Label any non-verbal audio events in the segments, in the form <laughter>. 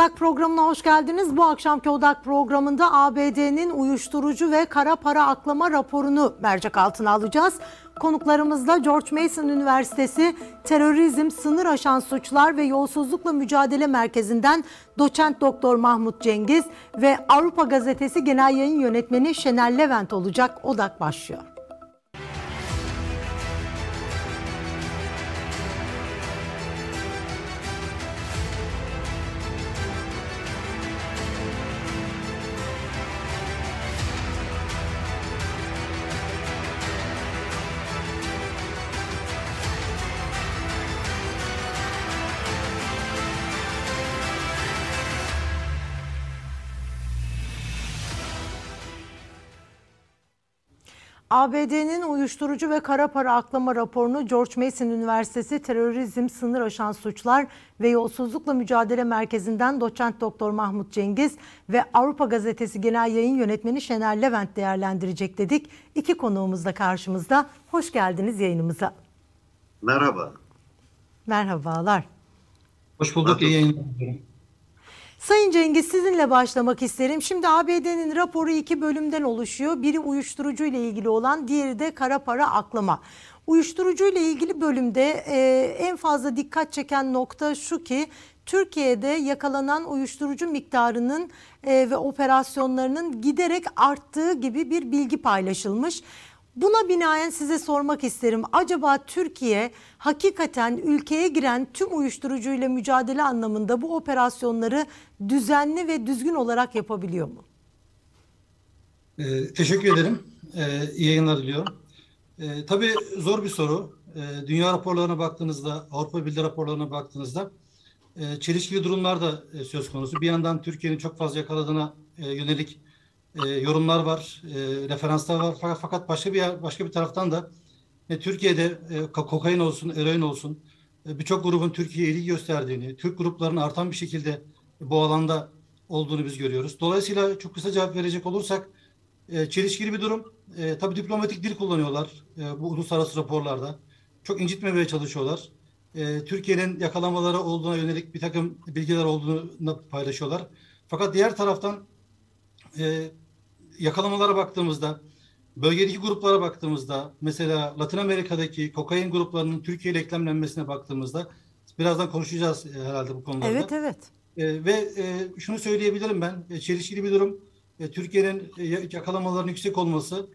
Odak programına hoş geldiniz. Bu akşamki Odak programında ABD'nin uyuşturucu ve kara para aklama raporunu mercek altına alacağız. Konuklarımızla George Mason Üniversitesi Terörizm, Sınır Aşan Suçlar ve Yolsuzlukla Mücadele Merkezi'nden doçent doktor Mahmut Cengiz ve Avrupa Gazetesi Genel Yayın Yönetmeni Şener Levent olacak. Odak başlıyor. ABD'nin uyuşturucu ve kara para aklama raporunu George Mason Üniversitesi Terörizm, Sınır Aşan Suçlar ve Yolsuzlukla Mücadele Merkezi'nden doçent doktor Mahmut Cengiz ve Avrupa Gazetesi Genel Yayın Yönetmeni Şener Levent değerlendirecek dedik. İki konuğumuz da karşımızda. Hoş geldiniz yayınımıza. Merhaba. Merhabalar. Hoş bulduk. İyi yayınlar. Sayın Cengiz sizinle başlamak isterim. Şimdi ABD'nin raporu iki bölümden oluşuyor. Biri uyuşturucu ile ilgili olan, diğeri de kara para aklama. Uyuşturucu ile ilgili bölümde e, en fazla dikkat çeken nokta şu ki Türkiye'de yakalanan uyuşturucu miktarının e, ve operasyonlarının giderek arttığı gibi bir bilgi paylaşılmış. Buna binaen size sormak isterim. Acaba Türkiye hakikaten ülkeye giren tüm uyuşturucuyla mücadele anlamında bu operasyonları düzenli ve düzgün olarak yapabiliyor mu? Ee, teşekkür ederim. Ee, iyi yayınlar diliyorum. Ee, tabii zor bir soru. Ee, dünya raporlarına baktığınızda, Avrupa Birliği raporlarına baktığınızda e, çelişkili durumlar da e, söz konusu. Bir yandan Türkiye'nin çok fazla yakaladığına e, yönelik e, yorumlar var, e, referanslar var. Fakat, fakat başka bir başka bir taraftan da e, Türkiye'de e, kokain olsun, eroin olsun e, birçok grubun Türkiye'ye ilgi gösterdiğini, Türk gruplarının artan bir şekilde bu alanda olduğunu biz görüyoruz. Dolayısıyla çok kısa cevap verecek olursak e, çelişkili bir durum. E, tabii diplomatik dil kullanıyorlar e, bu uluslararası raporlarda. Çok incitmemeye çalışıyorlar. E, Türkiye'nin yakalamaları olduğuna yönelik bir takım bilgiler olduğunu paylaşıyorlar. Fakat diğer taraftan e, yakalamalara baktığımızda, bölgedeki gruplara baktığımızda, mesela Latin Amerika'daki kokain gruplarının Türkiye ile eklemlenmesine baktığımızda, birazdan konuşacağız e, herhalde bu konularda. Evet, evet. E, ve e, şunu söyleyebilirim ben, e, çelişkili bir durum. E, Türkiye'nin e, yakalamaların yüksek olması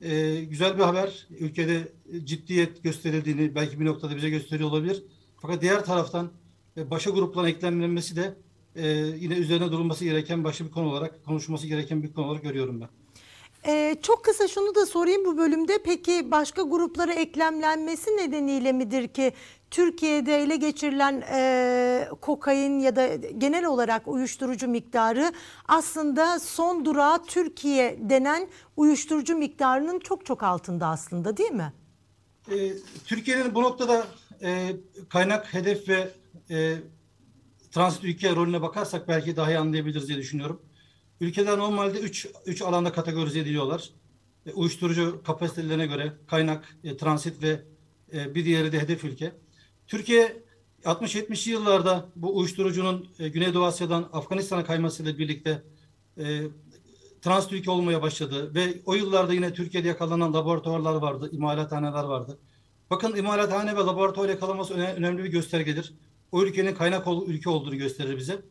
e, güzel bir haber. Ülkede ciddiyet gösterildiğini belki bir noktada bize gösteriyor olabilir. Fakat diğer taraftan e, başa grupların eklemlenmesi de e, yine üzerine durulması gereken başka bir konu olarak, konuşulması gereken bir konu olarak görüyorum ben. Ee, çok kısa şunu da sorayım bu bölümde. Peki başka gruplara eklemlenmesi nedeniyle midir ki Türkiye'de ele geçirilen e, kokain ya da genel olarak uyuşturucu miktarı aslında son durağı Türkiye denen uyuşturucu miktarının çok çok altında aslında değil mi? E, Türkiye'nin bu noktada e, kaynak, hedef ve e, transit ülke rolüne bakarsak belki daha iyi anlayabiliriz diye düşünüyorum. Ülkeler normalde 3 3 alanda kategorize ediliyorlar. E, uyuşturucu kapasitelerine göre kaynak, e, transit ve e, bir diğeri de hedef ülke. Türkiye 60-70'li yıllarda bu uyuşturucunun e, Güneydoğu Asya'dan Afganistan'a kaymasıyla birlikte e, transit ülke olmaya başladı ve o yıllarda yine Türkiye'de yakalanan laboratuvarlar vardı, imalathaneler vardı. Bakın imalathane ve laboratuvar yakalaması önemli bir göstergedir. O ülkenin kaynak ülke olduğunu gösterir bize.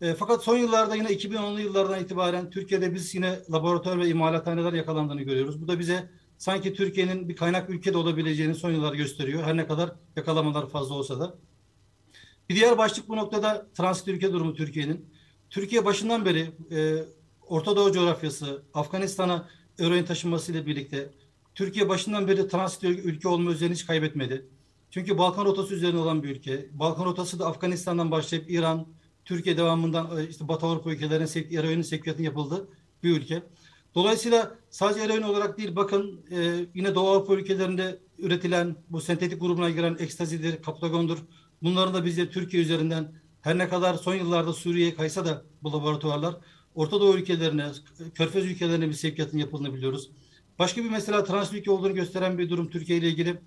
E, fakat son yıllarda yine 2010'lu yıllardan itibaren Türkiye'de biz yine laboratuvar ve imalathaneler yakalandığını görüyoruz. Bu da bize sanki Türkiye'nin bir kaynak ülkede olabileceğini son yıllar gösteriyor. Her ne kadar yakalamalar fazla olsa da. Bir diğer başlık bu noktada transit ülke durumu Türkiye'nin. Türkiye başından beri e, Orta Doğu coğrafyası, Afganistan'a eroin taşınmasıyla birlikte Türkiye başından beri transit ülke olma özelliğini hiç kaybetmedi. Çünkü Balkan rotası üzerine olan bir ülke. Balkan rotası da Afganistan'dan başlayıp İran, Türkiye devamından e, işte Batı Avrupa ülkelerine eroinin sevkiyatının yapıldığı bir ülke. Dolayısıyla sadece eroin olarak değil bakın e, yine Doğu Avrupa ülkelerinde üretilen bu sentetik grubuna giren ekstazidir, kaptagondur. Bunların da bizde Türkiye üzerinden her ne kadar son yıllarda Suriye'ye kaysa da bu laboratuvarlar Orta Doğu ülkelerine, Körfez ülkelerine bir sevkiyatın yapıldığını biliyoruz. Başka bir mesela transit ülke olduğunu gösteren bir durum Türkiye ile ilgili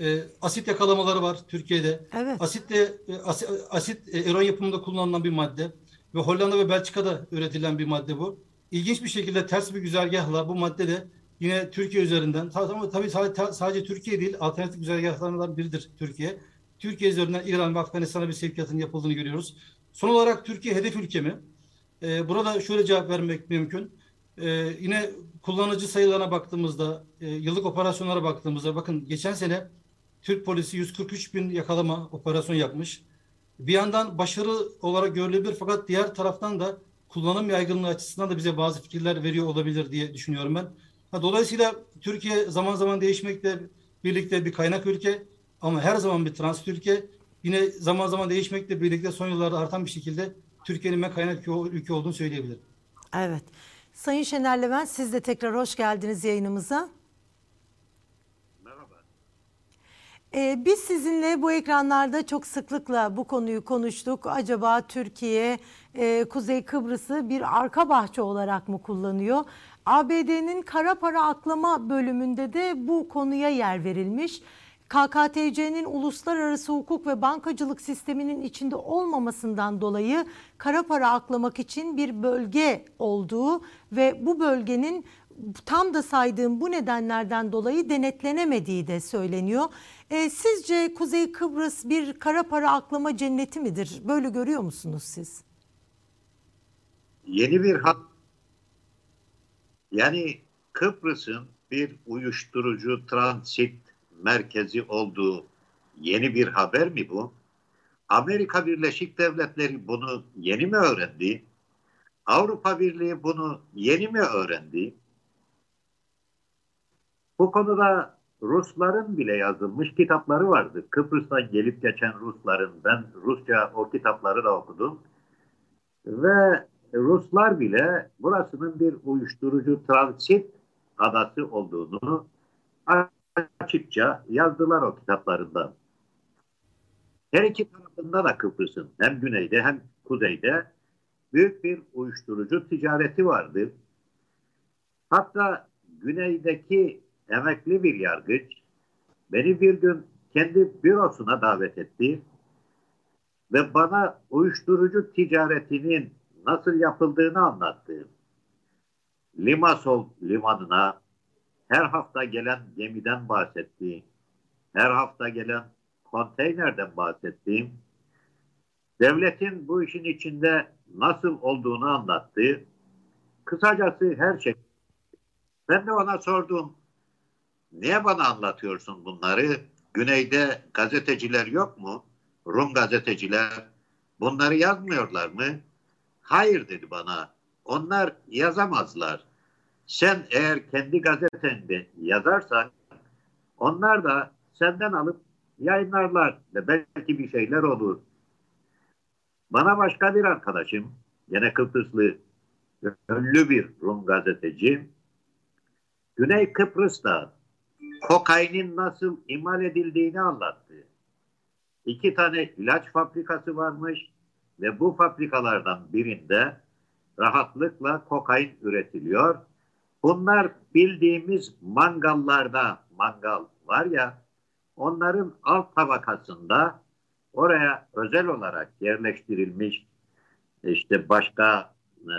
E, asit yakalamaları var Türkiye'de. Evet. Asitle, e, asit, asit e, eron yapımında kullanılan bir madde ve Hollanda ve Belçika'da üretilen bir madde bu. İlginç bir şekilde ters bir güzergahla bu madde de yine Türkiye üzerinden ama tabii sadece, sadece Türkiye değil alternatif güzergahlarından biridir Türkiye. Türkiye üzerinden İran ve Afganistan'a bir sevkiyatın yapıldığını görüyoruz. Son olarak Türkiye hedef ülke mi? Ee, burada şöyle cevap vermek mümkün. Ee, yine kullanıcı sayılarına baktığımızda, e, yıllık operasyonlara baktığımızda bakın geçen sene Türk polisi 143 bin yakalama operasyon yapmış. Bir yandan başarı olarak görülebilir fakat diğer taraftan da kullanım yaygınlığı açısından da bize bazı fikirler veriyor olabilir diye düşünüyorum ben. Dolayısıyla Türkiye zaman zaman değişmekle birlikte bir kaynak ülke ama her zaman bir transit ülke. Yine zaman zaman değişmekle birlikte son yıllarda artan bir şekilde Türkiye'nin ben kaynak ülke olduğunu söyleyebilirim. Evet. Sayın Şener Levent siz de tekrar hoş geldiniz yayınımıza. Merhaba. Ee, biz sizinle bu ekranlarda çok sıklıkla bu konuyu konuştuk. Acaba Türkiye e, Kuzey Kıbrıs'ı bir arka bahçe olarak mı kullanıyor? ABD'nin kara para aklama bölümünde de bu konuya yer verilmiş. KKTC'nin uluslararası hukuk ve bankacılık sisteminin içinde olmamasından dolayı kara para aklamak için bir bölge olduğu ve bu bölgenin tam da saydığım bu nedenlerden dolayı denetlenemediği de söyleniyor. E, sizce Kuzey Kıbrıs bir kara para aklama cenneti midir? Böyle görüyor musunuz siz? Yeni bir hat yani Kıbrıs'ın bir uyuşturucu transit merkezi olduğu yeni bir haber mi bu? Amerika Birleşik Devletleri bunu yeni mi öğrendi? Avrupa Birliği bunu yeni mi öğrendi? Bu konuda Rusların bile yazılmış kitapları vardı. Kıbrıs'tan gelip geçen Rusların, ben Rusça o kitapları da okudum. Ve Ruslar bile burasının bir uyuşturucu transit adası olduğunu açıkça yazdılar o kitaplarında. Her iki tarafında da Kıbrıs'ın hem güneyde hem kuzeyde büyük bir uyuşturucu ticareti vardı. Hatta güneydeki emekli bir yargıç beni bir gün kendi bürosuna davet etti ve bana uyuşturucu ticaretinin nasıl yapıldığını anlattı. Limasol limanına her hafta gelen gemiden bahsettiğim, her hafta gelen konteynerden bahsettiğim, devletin bu işin içinde nasıl olduğunu anlattı. Kısacası her şey. Ben de ona sordum, niye bana anlatıyorsun bunları? Güneyde gazeteciler yok mu? Rum gazeteciler. Bunları yazmıyorlar mı? Hayır dedi bana. Onlar yazamazlar. Sen eğer kendi gazetende yazarsan onlar da senden alıp yayınlarlar ve belki bir şeyler olur. Bana başka bir arkadaşım, yine Kıbrıslı ünlü bir Rum gazeteci, Güney Kıbrıs'ta kokainin nasıl imal edildiğini anlattı. İki tane ilaç fabrikası varmış ve bu fabrikalardan birinde rahatlıkla kokain üretiliyor Bunlar bildiğimiz mangallarda mangal var ya onların alt tabakasında oraya özel olarak yerleştirilmiş işte başka e,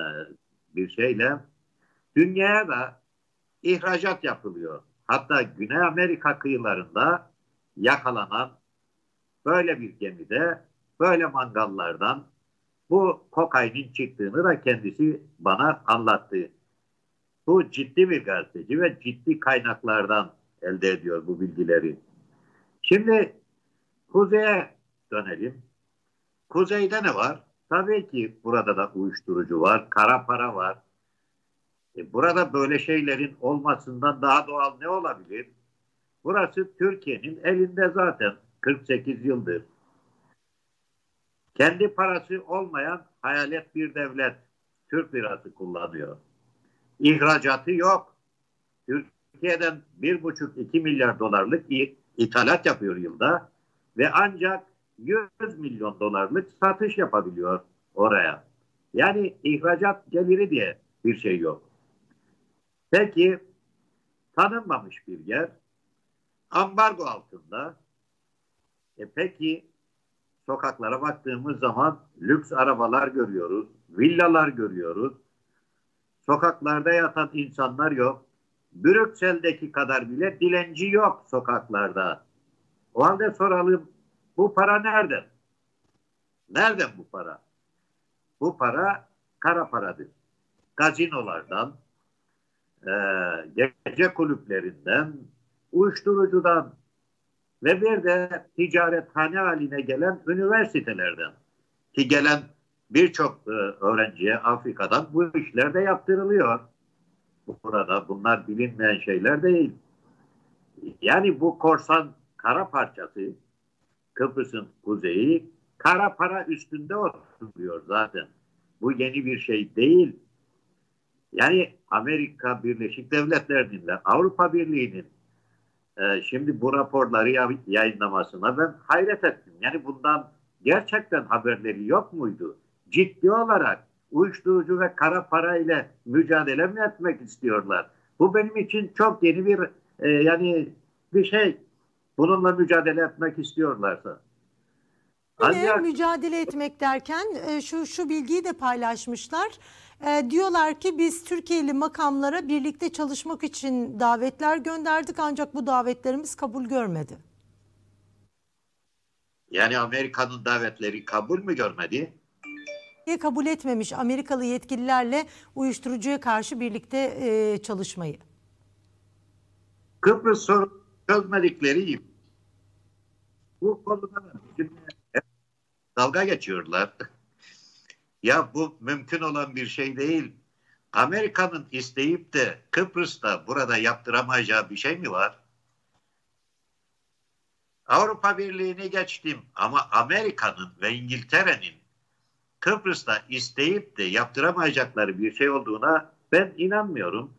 bir şeyle dünyaya da ihracat yapılıyor. Hatta Güney Amerika kıyılarında yakalanan böyle bir gemide böyle mangallardan bu kokainin çıktığını da kendisi bana anlattı. Bu ciddi bir gazeteci ve ciddi kaynaklardan elde ediyor bu bilgileri. Şimdi kuzeye dönelim. Kuzeyde ne var? Tabii ki burada da uyuşturucu var, kara para var. E burada böyle şeylerin olmasından daha doğal ne olabilir? Burası Türkiye'nin elinde zaten 48 yıldır. Kendi parası olmayan hayalet bir devlet Türk lirası kullanıyor ihracatı yok. Türkiye'den bir buçuk iki milyar dolarlık ithalat yapıyor yılda ve ancak 100 milyon dolarlık satış yapabiliyor oraya. Yani ihracat geliri diye bir şey yok. Peki tanınmamış bir yer. ambargo altında. E peki sokaklara baktığımız zaman lüks arabalar görüyoruz, villalar görüyoruz. Sokaklarda yatan insanlar yok. Brüksel'deki kadar bile dilenci yok sokaklarda. O halde soralım bu para nereden? Nereden bu para? Bu para kara paradır. Gazinolardan, e, gece kulüplerinden, uyuşturucudan ve bir de ticarethane haline gelen üniversitelerden ki gelen birçok e, öğrenciye Afrika'dan bu işler de yaptırılıyor. Burada bunlar bilinmeyen şeyler değil. Yani bu korsan kara parçası Kıbrıs'ın kuzeyi kara para üstünde oturuyor zaten. Bu yeni bir şey değil. Yani Amerika Birleşik Devletleri'nin ve Avrupa Birliği'nin e, şimdi bu raporları yayınlamasına ben hayret ettim. Yani bundan gerçekten haberleri yok muydu? Ciddi olarak uyuşturucu ve kara para ile mücadele mi etmek istiyorlar? Bu benim için çok yeni bir e, yani bir şey. Bununla mücadele etmek istiyorlarsa. Yine mücadele etmek derken e, şu şu bilgiyi de paylaşmışlar. E, diyorlar ki biz Türkiye'li makamlara birlikte çalışmak için davetler gönderdik ancak bu davetlerimiz kabul görmedi. Yani Amerika'nın davetleri kabul mü görmedi? kabul etmemiş Amerikalı yetkililerle uyuşturucuya karşı birlikte e, çalışmayı. Kıbrıs sorunu çözmedikleri bu konuda dalga geçiyorlar. <laughs> ya bu mümkün olan bir şey değil. Amerika'nın isteyip de Kıbrıs'ta burada yaptıramayacağı bir şey mi var? Avrupa Birliği'ni geçtim ama Amerika'nın ve İngiltere'nin Kıbrıs'ta isteyip de yaptıramayacakları bir şey olduğuna ben inanmıyorum.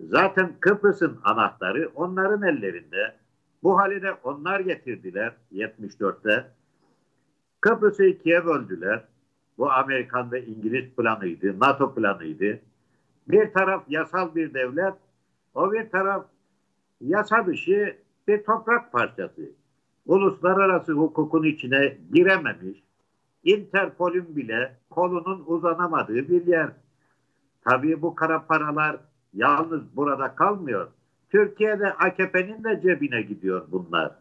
Zaten Kıbrıs'ın anahtarı onların ellerinde. Bu hale de onlar getirdiler 74'te. Kıbrıs'ı ikiye böldüler. Bu Amerikan ve İngiliz planıydı, NATO planıydı. Bir taraf yasal bir devlet, o bir taraf yasa dışı bir toprak parçası. Uluslararası hukukun içine girememiş, Interpol'ün bile kolunun uzanamadığı bir yer. Tabii bu kara paralar yalnız burada kalmıyor. Türkiye'de AKP'nin de cebine gidiyor bunlar.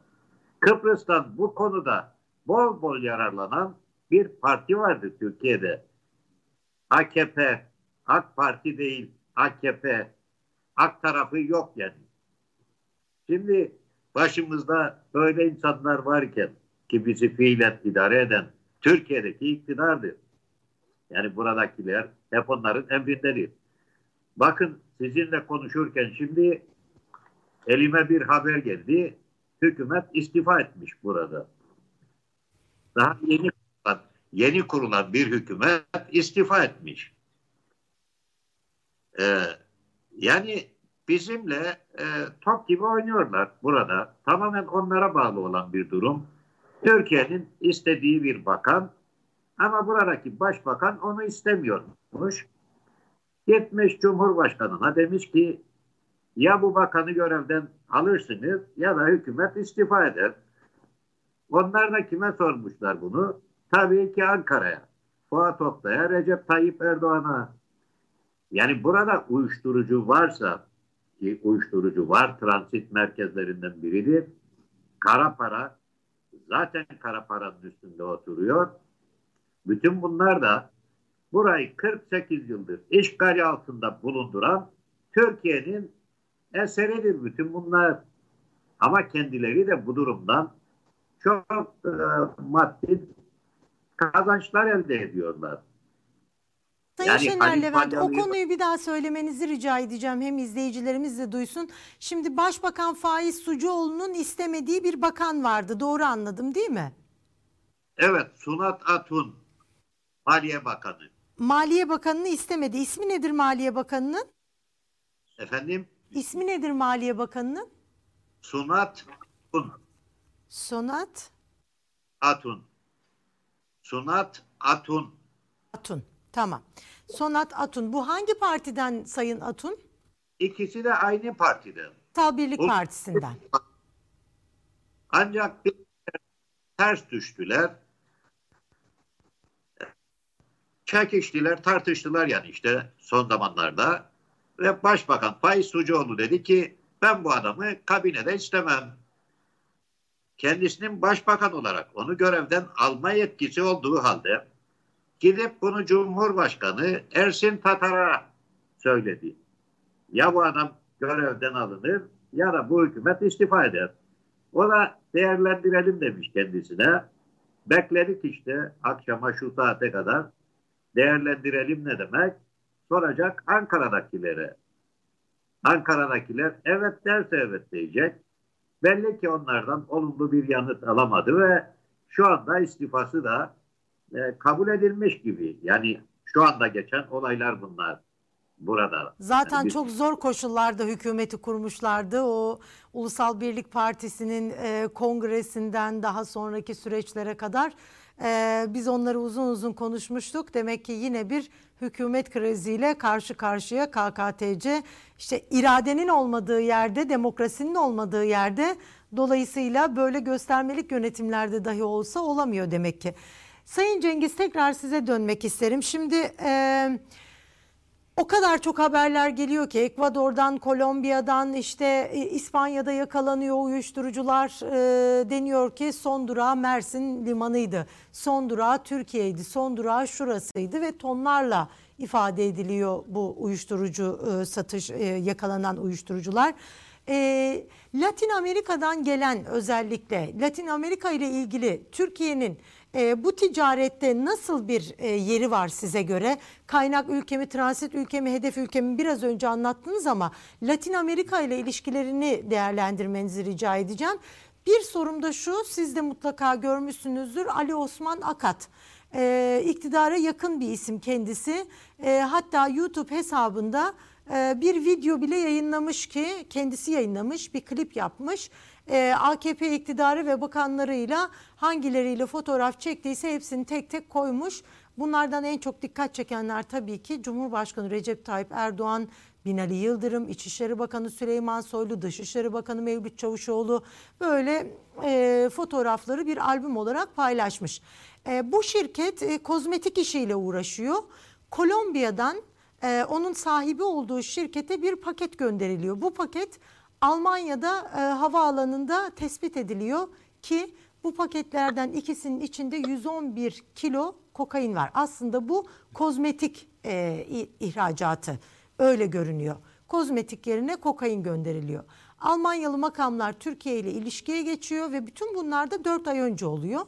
Kıbrıs'tan bu konuda bol bol yararlanan bir parti vardı Türkiye'de. AKP, AK Parti değil, AKP, AK tarafı yok yani. Şimdi başımızda böyle insanlar varken ki bizi fiilen idare eden Türkiye'deki iktidardır. Yani buradakiler hep onların emrindedir. Bakın sizinle konuşurken şimdi elime bir haber geldi. Hükümet istifa etmiş burada. Daha yeni kurulan, yeni kurulan bir hükümet istifa etmiş. Ee, yani bizimle e, top gibi oynuyorlar burada. Tamamen onlara bağlı olan bir durum. Türkiye'nin istediği bir bakan ama buradaki başbakan onu istemiyormuş. Gitmiş Cumhurbaşkanı'na demiş ki ya bu bakanı görevden alırsınız ya da hükümet istifa eder. Onlar da kime sormuşlar bunu? Tabii ki Ankara'ya. Fuat Oktay'a, Recep Tayyip Erdoğan'a. Yani burada uyuşturucu varsa ki uyuşturucu var transit merkezlerinden biridir. Kara para zaten kara paranın üstünde oturuyor. Bütün bunlar da burayı 48 yıldır işgali altında bulunduran Türkiye'nin eseridir bütün bunlar. Ama kendileri de bu durumdan çok e, maddi kazançlar elde ediyorlar. Sayın yani Şener Levent o konuyu bir daha söylemenizi rica edeceğim. Hem izleyicilerimiz de duysun. Şimdi Başbakan Faiz Sucuoğlu'nun istemediği bir bakan vardı. Doğru anladım değil mi? Evet Sunat Atun Maliye Bakanı. Maliye Bakanı'nı istemedi. İsmi nedir Maliye Bakanı'nın? Efendim? İsmi nedir Maliye Bakanı'nın? Sunat Atun. Sonat? Atun. Sunat Atun. Atun. Tamam. Sonat Atun. Bu hangi partiden Sayın Atun? İkisi de aynı partiden. Tal Birlik Partisi'nden. Ancak bir ters düştüler. Çekiştiler, tartıştılar yani işte son zamanlarda. Ve Başbakan Faiz Sucuoğlu dedi ki ben bu adamı kabinede istemem. Kendisinin başbakan olarak onu görevden alma yetkisi olduğu halde gidip bunu Cumhurbaşkanı Ersin Tatar'a söyledi. Ya bu adam görevden alınır ya da bu hükümet istifa eder. O da değerlendirelim demiş kendisine. Bekledik işte akşama şu saate kadar değerlendirelim ne demek? Soracak Ankara'dakilere. Ankara'dakiler evet derse evet diyecek. Belli ki onlardan olumlu bir yanıt alamadı ve şu anda istifası da e, kabul edilmiş gibi. Yani şu anda geçen olaylar bunlar burada. Zaten Yani biz- çok zor koşullarda hükümeti kurmuşlardı. O Ulusal Birlik Partisi'nin e, kongresinden daha sonraki süreçlere kadar e, biz onları uzun uzun konuşmuştuk. Demek ki yine bir hükümet kriziyle karşı karşıya KKTC. İşte iradenin olmadığı yerde, demokrasinin olmadığı yerde dolayısıyla böyle göstermelik yönetimlerde dahi olsa olamıyor demek ki. Sayın Cengiz tekrar size dönmek isterim. Şimdi e, o kadar çok haberler geliyor ki Ekvador'dan, Kolombiya'dan işte e, İspanya'da yakalanıyor uyuşturucular e, deniyor ki son durağı Mersin limanıydı. Son durağı Türkiye'ydi. Son durağı şurasıydı ve tonlarla ifade ediliyor bu uyuşturucu e, satış e, yakalanan uyuşturucular. E, Latin Amerika'dan gelen özellikle Latin Amerika ile ilgili Türkiye'nin e, bu ticarette nasıl bir e, yeri var size göre? Kaynak ülkemi, transit ülkemi, hedef ülkemi biraz önce anlattınız ama Latin Amerika ile ilişkilerini değerlendirmenizi rica edeceğim. Bir sorum da şu, siz de mutlaka görmüşsünüzdür Ali Osman Akat. E, iktidara yakın bir isim kendisi. E, hatta YouTube hesabında bir video bile yayınlamış ki kendisi yayınlamış bir klip yapmış. E, AKP iktidarı ve bakanlarıyla hangileriyle fotoğraf çektiyse hepsini tek tek koymuş. Bunlardan en çok dikkat çekenler tabii ki Cumhurbaşkanı Recep Tayyip Erdoğan, Binali Yıldırım, İçişleri Bakanı Süleyman Soylu, Dışişleri Bakanı Mevlüt Çavuşoğlu böyle e, fotoğrafları bir albüm olarak paylaşmış. E, bu şirket e, kozmetik işiyle uğraşıyor. Kolombiya'dan e, onun sahibi olduğu şirkete bir paket gönderiliyor. Bu paket Almanya'da e, havaalanında tespit ediliyor ki bu paketlerden ikisinin içinde 111 kilo kokain var. Aslında bu kozmetik e, ihracatı öyle görünüyor. Kozmetik yerine kokain gönderiliyor. Almanyalı makamlar Türkiye ile ilişkiye geçiyor ve bütün bunlar da 4 ay önce oluyor.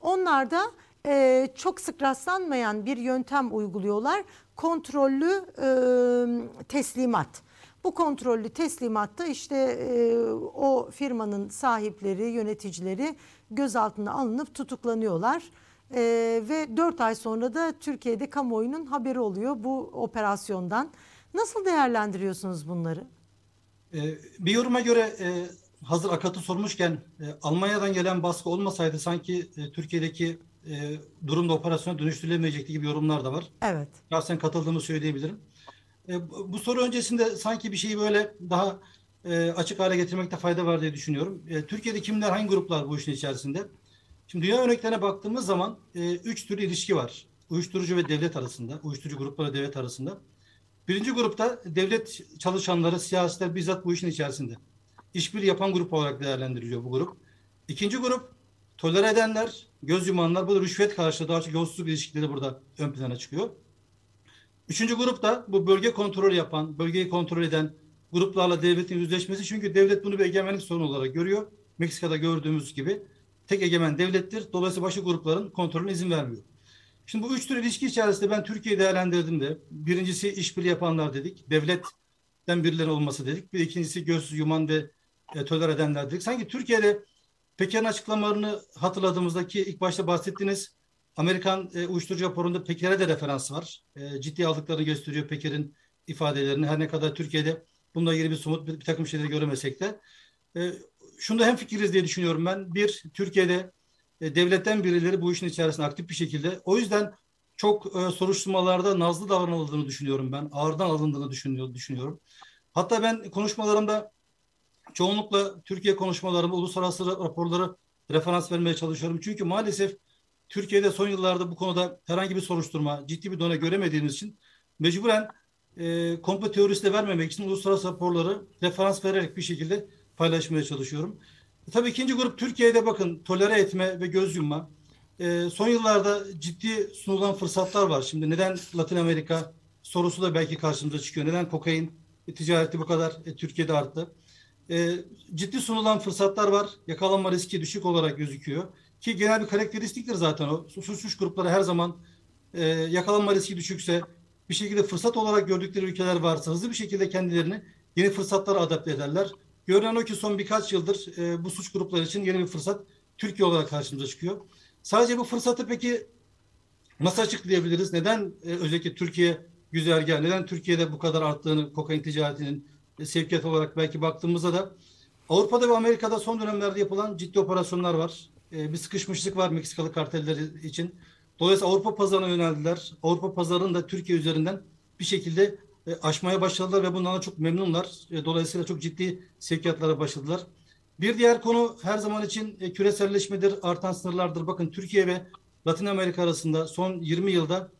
Onlar da e, çok sık rastlanmayan bir yöntem uyguluyorlar. Kontrollü e, teslimat. Bu kontrollü teslimatta işte e, o firmanın sahipleri, yöneticileri gözaltına alınıp tutuklanıyorlar. E, ve 4 ay sonra da Türkiye'de kamuoyunun haberi oluyor bu operasyondan. Nasıl değerlendiriyorsunuz bunları? Ee, bir yoruma göre e, hazır Akat'ı sormuşken e, Almanya'dan gelen baskı olmasaydı sanki e, Türkiye'deki e, durumda operasyona dönüştürülemeyecekti gibi yorumlar da var. Evet. Şahsen katıldığımı söyleyebilirim. E, bu soru öncesinde sanki bir şeyi böyle daha e, açık hale getirmekte fayda var diye düşünüyorum. E, Türkiye'de kimler, hangi gruplar bu işin içerisinde? Şimdi dünya örneklerine baktığımız zaman e, üç tür ilişki var. Uyuşturucu ve devlet arasında, uyuşturucu grupları devlet arasında. Birinci grupta devlet çalışanları, siyasiler bizzat bu işin içerisinde. İşbirliği yapan grup olarak değerlendiriliyor bu grup. İkinci grup tolere edenler, göz yumanlar. Bu da rüşvet karşılığı daha çok yolsuzluk ilişkileri burada ön plana çıkıyor. Üçüncü grup da bu bölge kontrolü yapan, bölgeyi kontrol eden gruplarla devletin yüzleşmesi. Çünkü devlet bunu bir egemenlik sorunu olarak görüyor. Meksika'da gördüğümüz gibi tek egemen devlettir. Dolayısıyla başka grupların kontrolüne izin vermiyor. Şimdi bu üç tür ilişki içerisinde ben Türkiye'yi değerlendirdim de birincisi işbirliği yapanlar dedik. Devletten birileri olması dedik. Bir ikincisi göz yuman ve e, tolere edenler dedik. Sanki Türkiye'de Peker'in açıklamalarını hatırladığımızdaki ilk başta bahsettiğiniz Amerikan e, uyuşturucu raporunda Peker'e de referans var. E, ciddi aldıklarını gösteriyor Peker'in ifadelerini. Her ne kadar Türkiye'de bununla ilgili bir somut bir, bir takım şeyleri göremesek de. E, şunda hem fikiriz diye düşünüyorum ben. Bir, Türkiye'de e, devletten birileri bu işin içerisinde aktif bir şekilde. O yüzden çok e, soruşturmalarda nazlı davranıldığını düşünüyorum ben. Ağırdan alındığını düşünüyor, düşünüyorum. Hatta ben konuşmalarımda çoğunlukla Türkiye konuşmalarımı, uluslararası raporları referans vermeye çalışıyorum. Çünkü maalesef Türkiye'de son yıllarda bu konuda herhangi bir soruşturma, ciddi bir dona göremediğimiz için mecburen e, komplo teorisi de vermemek için uluslararası raporları referans vererek bir şekilde paylaşmaya çalışıyorum. E, tabii ikinci grup Türkiye'de bakın tolere etme ve göz yumma. E, son yıllarda ciddi sunulan fırsatlar var. Şimdi neden Latin Amerika sorusu da belki karşımıza çıkıyor. Neden kokain ticareti bu kadar e, Türkiye'de arttı? E, ciddi sunulan fırsatlar var. Yakalanma riski düşük olarak gözüküyor. Ki genel bir karakteristiktir zaten o. Suç grupları her zaman e, yakalanma riski düşükse bir şekilde fırsat olarak gördükleri ülkeler varsa hızlı bir şekilde kendilerini yeni fırsatlara adapte ederler. Görünen o ki son birkaç yıldır e, bu suç grupları için yeni bir fırsat Türkiye olarak karşımıza çıkıyor. Sadece bu fırsatı peki nasıl açıklayabiliriz? Neden e, özellikle Türkiye güzergah, neden Türkiye'de bu kadar arttığını kokain ticaretinin sevkiyat olarak belki baktığımızda da Avrupa'da ve Amerika'da son dönemlerde yapılan ciddi operasyonlar var. E, bir sıkışmışlık var Meksikalı kartelleri için. Dolayısıyla Avrupa pazarına yöneldiler. Avrupa pazarını da Türkiye üzerinden bir şekilde e, aşmaya başladılar ve bundan da çok memnunlar. E, dolayısıyla çok ciddi sevkiyatlara başladılar. Bir diğer konu her zaman için e, küreselleşmedir, artan sınırlardır. Bakın Türkiye ve Latin Amerika arasında son 20 yılda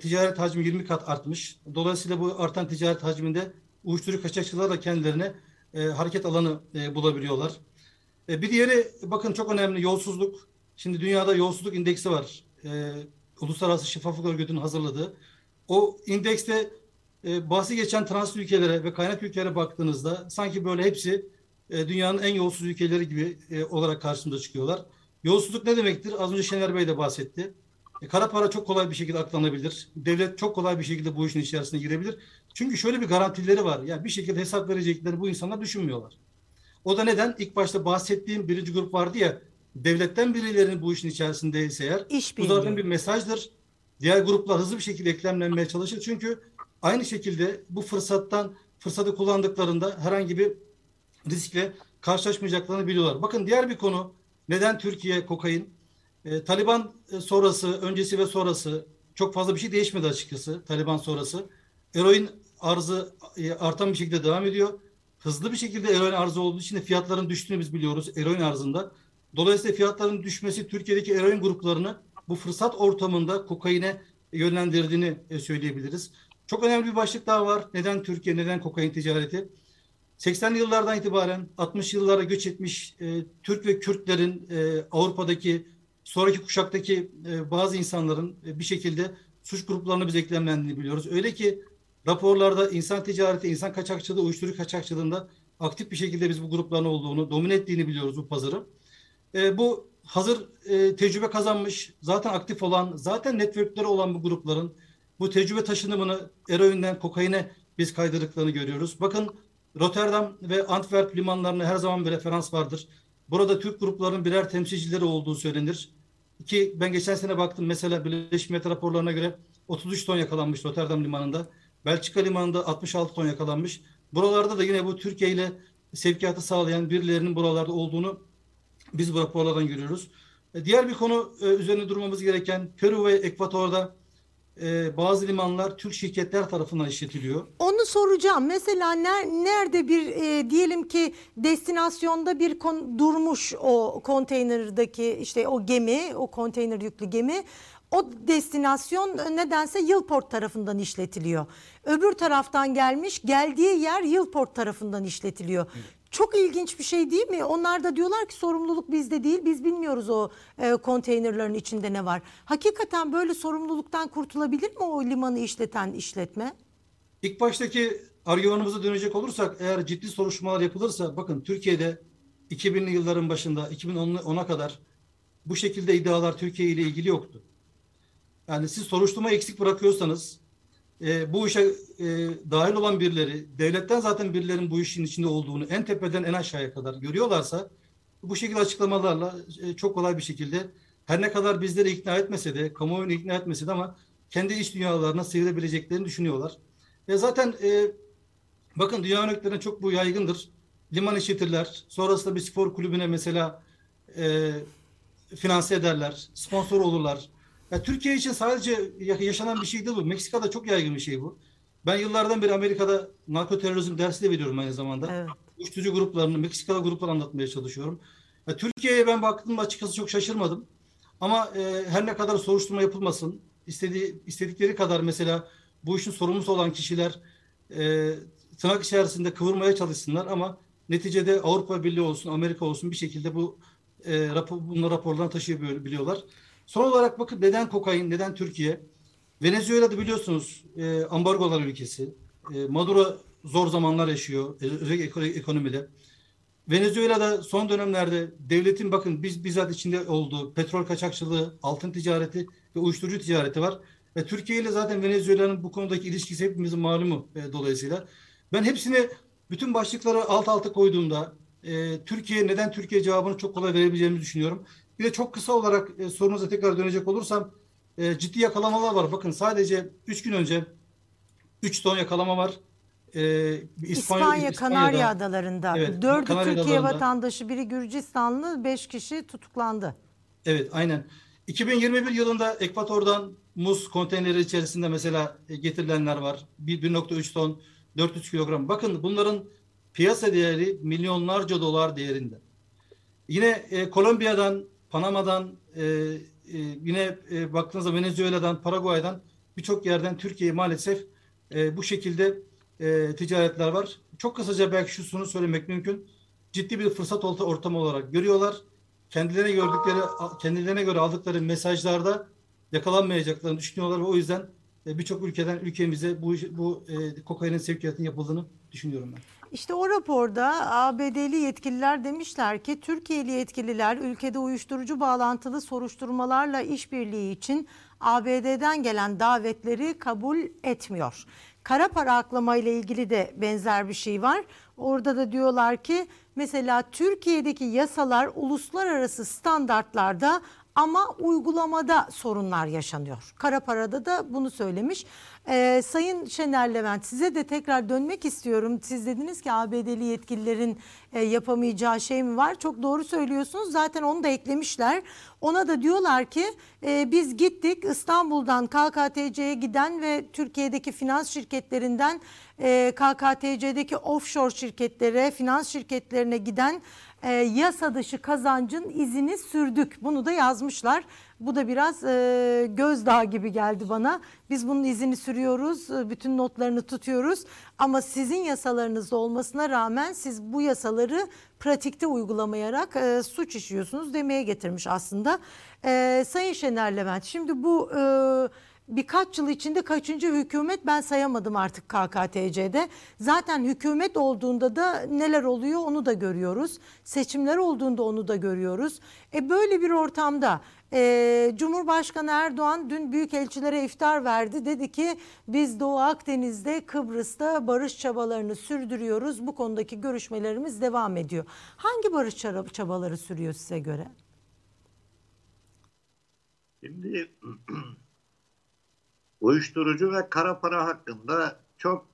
ticaret hacmi 20 kat artmış. Dolayısıyla bu artan ticaret hacminde uyuşturucu kaçakçılar da kendilerine e, hareket alanı e, bulabiliyorlar. E, bir diğeri bakın çok önemli yolsuzluk. Şimdi dünyada yolsuzluk indeksi var. E, Uluslararası Şeffaflık Örgütü'nün hazırladığı. O indekste e, bahsi geçen trans ülkelere ve kaynak ülkelere baktığınızda sanki böyle hepsi e, dünyanın en yolsuz ülkeleri gibi e, olarak karşımıza çıkıyorlar. Yolsuzluk ne demektir? Az önce Şener Bey de bahsetti. E, kara para çok kolay bir şekilde aklanabilir. Devlet çok kolay bir şekilde bu işin içerisine girebilir. Çünkü şöyle bir garantileri var. Yani bir şekilde hesap verecekleri bu insanlar düşünmüyorlar. O da neden? İlk başta bahsettiğim birinci grup vardı ya devletten birilerinin bu işin içerisindeyse eğer İş bu zaten bir mesajdır. Diğer gruplar hızlı bir şekilde eklemlenmeye çalışır. Çünkü aynı şekilde bu fırsattan fırsatı kullandıklarında herhangi bir riskle karşılaşmayacaklarını biliyorlar. Bakın diğer bir konu neden Türkiye kokain? E, Taliban e, sonrası, öncesi ve sonrası çok fazla bir şey değişmedi açıkçası Taliban sonrası. Eroin arzı e, artan bir şekilde devam ediyor. Hızlı bir şekilde eroin arzı olduğu için de fiyatların düştüğünü biz biliyoruz eroin arzında. Dolayısıyla fiyatların düşmesi Türkiye'deki eroin gruplarını bu fırsat ortamında kokaine yönlendirdiğini e, söyleyebiliriz. Çok önemli bir başlık daha var. Neden Türkiye, neden kokain ticareti? 80'li yıllardan itibaren 60 yıllara göç etmiş e, Türk ve Kürtlerin e, Avrupa'daki sonraki kuşaktaki e, bazı insanların e, bir şekilde suç gruplarına biz eklemlendiğini biliyoruz. Öyle ki raporlarda insan ticareti, insan kaçakçılığı, uyuşturucu kaçakçılığında aktif bir şekilde biz bu grupların olduğunu, domine ettiğini biliyoruz bu pazarı. E, bu hazır tecrübe kazanmış, zaten aktif olan, zaten networkleri olan bu grupların bu tecrübe taşınımını eroinden kokaine biz kaydırdıklarını görüyoruz. Bakın Rotterdam ve Antwerp limanlarına her zaman bir referans vardır. Burada Türk gruplarının birer temsilcileri olduğu söylenir. Ki ben geçen sene baktım mesela Birleşmiş Milletler raporlarına göre 33 ton yakalanmış Rotterdam limanında. Belçika limanında 66 ton yakalanmış. Buralarda da yine bu Türkiye ile sevkiyatı sağlayan birilerinin buralarda olduğunu biz bu raporlardan görüyoruz. E, diğer bir konu e, üzerine durmamız gereken Peru ve Ekvator'da e, bazı limanlar Türk şirketler tarafından işletiliyor. Onu soracağım. Mesela ner, nerede bir e, diyelim ki destinasyonda bir kon, durmuş o konteynerdaki işte o gemi, o konteyner yüklü gemi. O destinasyon nedense Yılport tarafından işletiliyor. Öbür taraftan gelmiş, geldiği yer Yılport tarafından işletiliyor. Çok ilginç bir şey değil mi? Onlar da diyorlar ki sorumluluk bizde değil. Biz bilmiyoruz o e, konteynerların içinde ne var. Hakikaten böyle sorumluluktan kurtulabilir mi o limanı işleten işletme? İlk baştaki argümanımıza dönecek olursak eğer ciddi soruşturmalar yapılırsa bakın Türkiye'de 2000'li yılların başında 2010'a kadar bu şekilde iddialar Türkiye ile ilgili yoktu. Yani siz soruşturma eksik bırakıyorsanız e, bu işe e, dahil olan birileri, devletten zaten birilerinin bu işin içinde olduğunu en tepeden en aşağıya kadar görüyorlarsa bu şekilde açıklamalarla e, çok kolay bir şekilde her ne kadar bizleri ikna etmese de, kamuoyunu ikna etmese de ama kendi iç dünyalarına sıyırabileceklerini düşünüyorlar. E zaten e, bakın dünya örneklerine çok bu yaygındır. Liman işletirler. Sonrasında bir spor kulübüne mesela e, finanse ederler. Sponsor olurlar. Ya Türkiye için sadece yaşanan bir şey değil bu. Meksika'da çok yaygın bir şey bu. Ben yıllardan beri Amerika'da narko terörizm dersi de veriyorum aynı zamanda. Evet. uyuşturucu gruplarını, Meksikalı grupları anlatmaya çalışıyorum. Ya, Türkiye'ye ben baktığımda açıkçası çok şaşırmadım. Ama e, her ne kadar soruşturma yapılmasın, istediği, istedikleri kadar mesela bu işin sorumlusu olan kişiler e, tırnak içerisinde kıvırmaya çalışsınlar ama neticede Avrupa Birliği olsun, Amerika olsun bir şekilde bu e, rapor, bunları raporlarına taşıyabiliyorlar. Son olarak bakın neden kokain, neden Türkiye? Venezuela'da biliyorsunuz e, ambargolar ülkesi. E, Maduro zor zamanlar yaşıyor özellikle ekonomide. Venezuela'da son dönemlerde devletin bakın biz bizzat içinde olduğu petrol kaçakçılığı, altın ticareti ve uyuşturucu ticareti var. Ve Türkiye ile zaten Venezuela'nın bu konudaki ilişkisi hepimizin malumu e, dolayısıyla. Ben hepsini bütün başlıkları alt alta koyduğumda e, Türkiye neden Türkiye cevabını çok kolay verebileceğimi düşünüyorum. Bir de çok kısa olarak e, sorunuza tekrar dönecek olursam e, ciddi yakalamalar var. Bakın sadece 3 gün önce 3 ton yakalama var. E, İspanya, İspanya Kanarya Adaları'nda. Evet, Dördü Kanarya Türkiye Adaları'nda. vatandaşı, biri Gürcistanlı, 5 kişi tutuklandı. Evet, aynen. 2021 yılında Ekvator'dan muz konteyneri içerisinde mesela e, getirilenler var. 1.3 ton, 400 kilogram. Bakın bunların piyasa değeri milyonlarca dolar değerinde. Yine e, Kolombiya'dan, Panama'dan, e, e, yine e, baktığınızda Venezuela'dan, Paraguay'dan birçok yerden Türkiye'ye maalesef e, bu şekilde e, ticaretler var. Çok kısaca belki şu şunu söylemek mümkün. Ciddi bir fırsat ortamı olarak görüyorlar. Kendilerine gördükleri, kendilerine göre aldıkları mesajlarda yakalanmayacaklarını düşünüyorlar ve o yüzden e, birçok ülkeden ülkemize bu bu e, kokainin sevkiyatının yapıldığını düşünüyorum ben. İşte o raporda ABD'li yetkililer demişler ki Türkiye'li yetkililer ülkede uyuşturucu bağlantılı soruşturmalarla işbirliği için ABD'den gelen davetleri kabul etmiyor. Kara para aklama ile ilgili de benzer bir şey var. Orada da diyorlar ki mesela Türkiye'deki yasalar uluslararası standartlarda ama uygulamada sorunlar yaşanıyor. Kara parada da bunu söylemiş. Ee, Sayın Şener Levent size de tekrar dönmek istiyorum. Siz dediniz ki ABD'li yetkililerin e, yapamayacağı şey mi var? Çok doğru söylüyorsunuz. Zaten onu da eklemişler. Ona da diyorlar ki e, biz gittik İstanbul'dan KKTC'ye giden ve Türkiye'deki finans şirketlerinden e, KKTC'deki offshore şirketlere, finans şirketlerine giden e, yasa dışı kazancın izini sürdük. Bunu da yazmışlar. Bu da biraz e, gözdağı gibi geldi bana. Biz bunun izini sürüyoruz, e, bütün notlarını tutuyoruz. Ama sizin yasalarınızda olmasına rağmen siz bu yasaları pratikte uygulamayarak e, suç işliyorsunuz demeye getirmiş aslında. E, Sayın Şener Levent, şimdi bu... E, birkaç yıl içinde kaçıncı hükümet ben sayamadım artık KKTC'de. Zaten hükümet olduğunda da neler oluyor onu da görüyoruz. Seçimler olduğunda onu da görüyoruz. E böyle bir ortamda e, Cumhurbaşkanı Erdoğan dün büyükelçilere iftar verdi. Dedi ki biz Doğu Akdeniz'de Kıbrıs'ta barış çabalarını sürdürüyoruz. Bu konudaki görüşmelerimiz devam ediyor. Hangi barış çabaları sürüyor size göre? Şimdi <clears throat> uyuşturucu ve kara para hakkında çok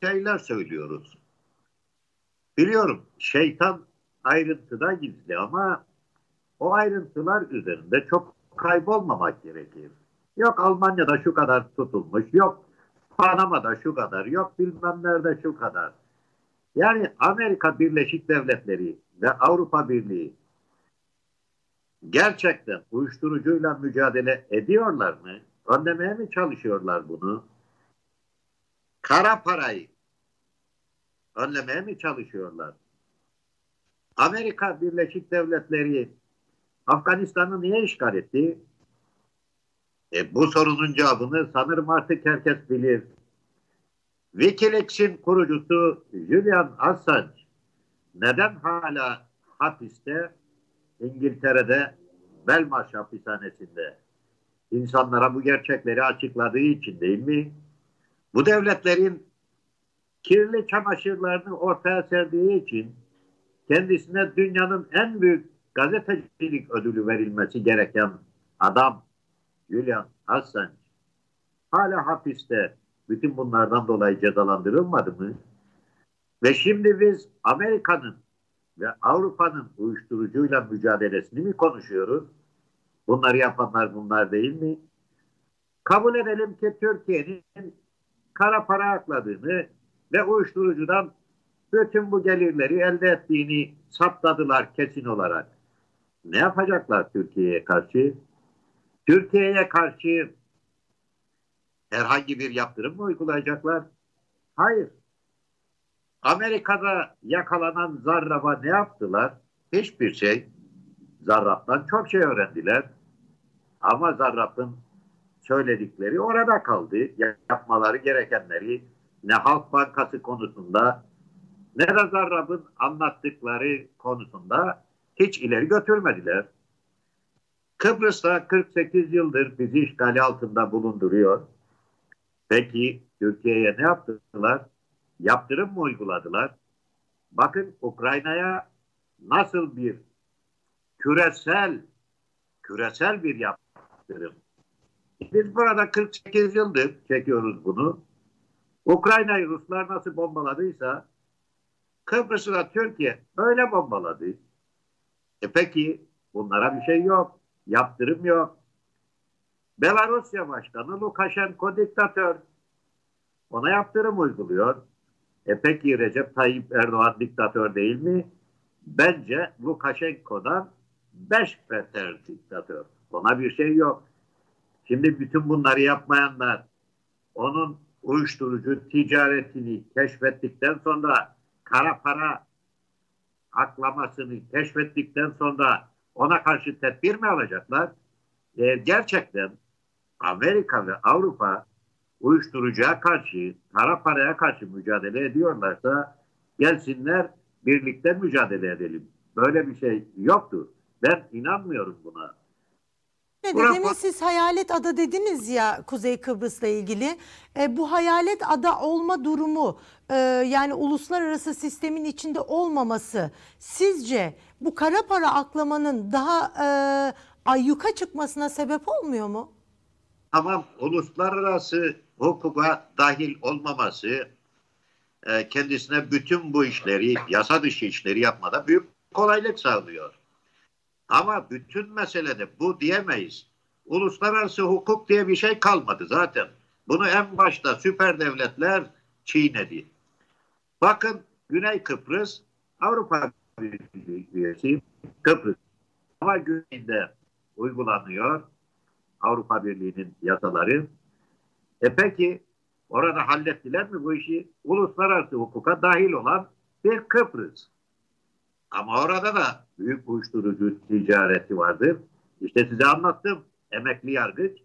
şeyler söylüyoruz. Biliyorum şeytan ayrıntıda gizli ama o ayrıntılar üzerinde çok kaybolmamak gerekir. Yok Almanya'da şu kadar tutulmuş, yok Panama'da şu kadar, yok bilmem nerede şu kadar. Yani Amerika Birleşik Devletleri ve Avrupa Birliği gerçekten uyuşturucuyla mücadele ediyorlar mı? Önlemeye mi çalışıyorlar bunu? Kara parayı önlemeye mi çalışıyorlar? Amerika Birleşik Devletleri Afganistan'ı niye işgal etti? E, bu sorunun cevabını sanırım artık herkes bilir. Wikileaks'in kurucusu Julian Assange neden hala hapiste İngiltere'de Belmarsh hapishanesinde? İnsanlara bu gerçekleri açıkladığı için değil mi? Bu devletlerin kirli çamaşırlarını ortaya serdiği için kendisine dünyanın en büyük gazetecilik ödülü verilmesi gereken adam Julian Assange hala hapiste bütün bunlardan dolayı cezalandırılmadı mı? Ve şimdi biz Amerika'nın ve Avrupa'nın uyuşturucuyla mücadelesini mi konuşuyoruz? Bunları yapanlar bunlar değil mi? Kabul edelim ki Türkiye'nin kara para akladığını ve uyuşturucudan bütün bu gelirleri elde ettiğini saptadılar kesin olarak. Ne yapacaklar Türkiye'ye karşı? Türkiye'ye karşı herhangi bir yaptırım mı uygulayacaklar? Hayır. Amerika'da yakalanan Zarrab'a ne yaptılar? Hiçbir şey. Zarrab'dan çok şey öğrendiler. Ama Zarrab'ın söyledikleri orada kaldı. Yapmaları gerekenleri ne Halk Bankası konusunda ne de Zarrab'ın anlattıkları konusunda hiç ileri götürmediler. Kıbrıs'ta 48 yıldır bizi işgali altında bulunduruyor. Peki Türkiye'ye ne yaptılar? Yaptırım mı uyguladılar? Bakın Ukrayna'ya nasıl bir küresel küresel bir yaptırım. Biz burada 48 yıldır çekiyoruz bunu. Ukrayna'yı Ruslar nasıl bombaladıysa Kıbrıs'ı da Türkiye öyle bombaladı. E peki bunlara bir şey yok. Yaptırım yok. Belarusya Başkanı Lukashenko diktatör. Ona yaptırım uyguluyor. E peki Recep Tayyip Erdoğan diktatör değil mi? Bence Lukashenko'dan beş beter diktatör. Ona bir şey yok. Şimdi bütün bunları yapmayanlar onun uyuşturucu ticaretini keşfettikten sonra kara para aklamasını keşfettikten sonra ona karşı tedbir mi alacaklar? Eğer gerçekten Amerika ve Avrupa uyuşturucuya karşı, kara paraya karşı mücadele ediyorlarsa gelsinler birlikte mücadele edelim. Böyle bir şey yoktur. Ben inanmıyorum buna. Ne demin siz hayalet ada dediniz ya Kuzey Kıbrıs'la ilgili. E, bu hayalet ada olma durumu e, yani uluslararası sistemin içinde olmaması sizce bu kara para aklamanın daha e, ayyuka çıkmasına sebep olmuyor mu? Tamam uluslararası hukuka dahil olmaması e, kendisine bütün bu işleri yasa dışı işleri yapmada büyük kolaylık sağlıyor. Ama bütün meselede bu diyemeyiz. Uluslararası hukuk diye bir şey kalmadı zaten. Bunu en başta süper devletler çiğnedi. Bakın Güney Kıbrıs Avrupa Birliği Kıbrıs ama güneyinde uygulanıyor Avrupa Birliği'nin yasaları. E peki orada hallettiler mi bu işi? Uluslararası hukuka dahil olan bir Kıbrıs. Ama orada da büyük uyuşturucu ticareti vardır. İşte size anlattım. Emekli yargıç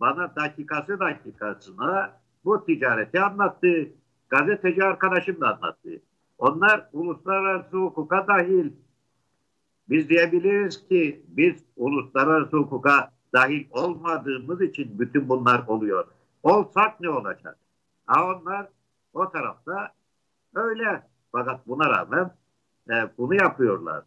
bana dakikası dakikasına bu ticareti anlattı. Gazeteci arkadaşım da anlattı. Onlar uluslararası hukuka dahil. Biz diyebiliriz ki biz uluslararası hukuka dahil olmadığımız için bütün bunlar oluyor. Olsak ne olacak? Ha onlar o tarafta öyle. Fakat buna rağmen e, bunu yapıyorlar.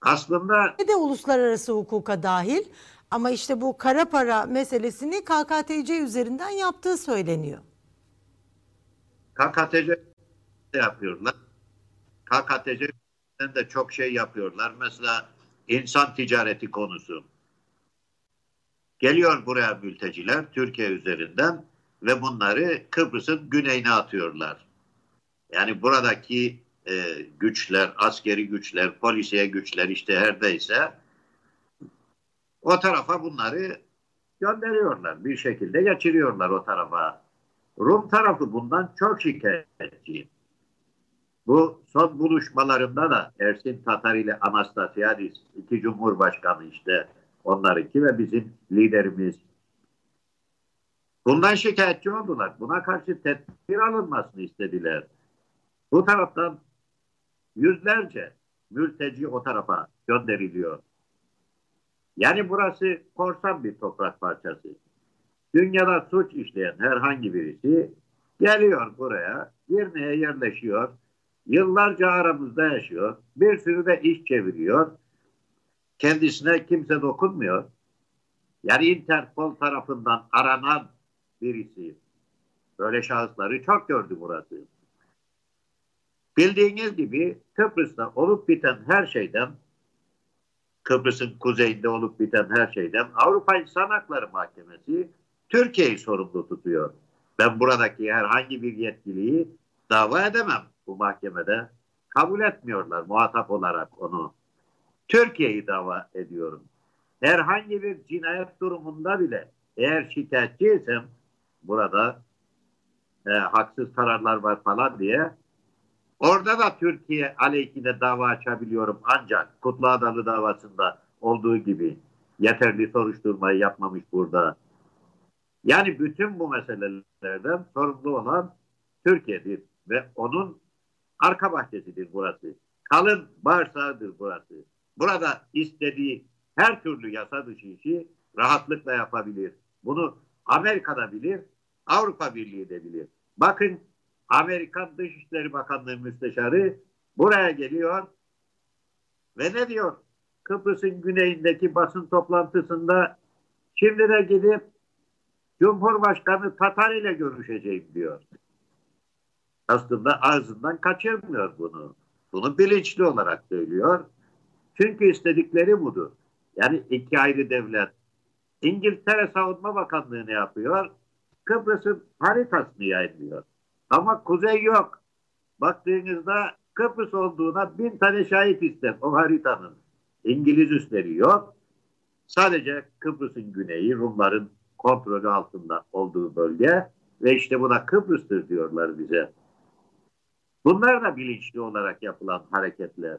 Aslında Ne de uluslararası hukuka dahil ama işte bu kara para meselesini KKTC üzerinden yaptığı söyleniyor. KKTC de yapıyorlar. KKTC de çok şey yapıyorlar. Mesela insan ticareti konusu. Geliyor buraya mülteciler Türkiye üzerinden ve bunları Kıbrıs'ın güneyine atıyorlar. Yani buradaki e, güçler, askeri güçler, polisiye güçler işte herdeyse o tarafa bunları gönderiyorlar. Bir şekilde geçiriyorlar o tarafa. Rum tarafı bundan çok şikayetçi. Bu son buluşmalarında da Ersin Tatar ile Anastasiadis iki cumhurbaşkanı işte onlarınki ve bizim liderimiz bundan şikayetçi oldular. Buna karşı tedbir alınmasını istediler. Bu taraftan yüzlerce mülteci o tarafa gönderiliyor. Yani burası korsan bir toprak parçası. Dünyada suç işleyen herhangi birisi geliyor buraya, Girne'ye yerleşiyor, yıllarca aramızda yaşıyor, bir sürü de iş çeviriyor, kendisine kimse dokunmuyor. Yani Interpol tarafından aranan birisi. Böyle şahısları çok gördü burası. Bildiğiniz gibi Kıbrıs'ta olup biten her şeyden Kıbrıs'ın kuzeyinde olup biten her şeyden Avrupa İnsan Hakları Mahkemesi Türkiye'yi sorumlu tutuyor. Ben buradaki herhangi bir yetkiliyi dava edemem. bu mahkemede. Kabul etmiyorlar muhatap olarak onu. Türkiye'yi dava ediyorum. Herhangi bir cinayet durumunda bile eğer şikayetçiysem burada e, haksız kararlar var falan diye orada da Türkiye aleyhine dava açabiliyorum ancak Kutlu Adalı davasında olduğu gibi yeterli soruşturmayı yapmamış burada. Yani bütün bu meselelerden sorumlu olan Türkiye'dir ve onun arka bahçesidir burası. Kalın bağırsağıdır burası. Burada istediği her türlü yasa dışı işi rahatlıkla yapabilir. Bunu Amerika'da bilir, Avrupa Birliği de bilir. Bakın Amerikan Dışişleri Bakanlığı Müsteşarı buraya geliyor ve ne diyor? Kıbrıs'ın güneyindeki basın toplantısında şimdi de gidip Cumhurbaşkanı Tatar ile görüşeceğim diyor. Aslında ağzından kaçırmıyor bunu. Bunu bilinçli olarak söylüyor. Çünkü istedikleri budur. Yani iki ayrı devlet. İngiltere Savunma Bakanlığı ne yapıyor? Kıbrıs'ın haritasını yayınlıyor. Ama kuzey yok. Baktığınızda Kıbrıs olduğuna bin tane şahit ister o haritanın. İngiliz üsleri yok. Sadece Kıbrıs'ın güneyi Rumların kontrolü altında olduğu bölge ve işte buna Kıbrıs'tır diyorlar bize. Bunlar da bilinçli olarak yapılan hareketler.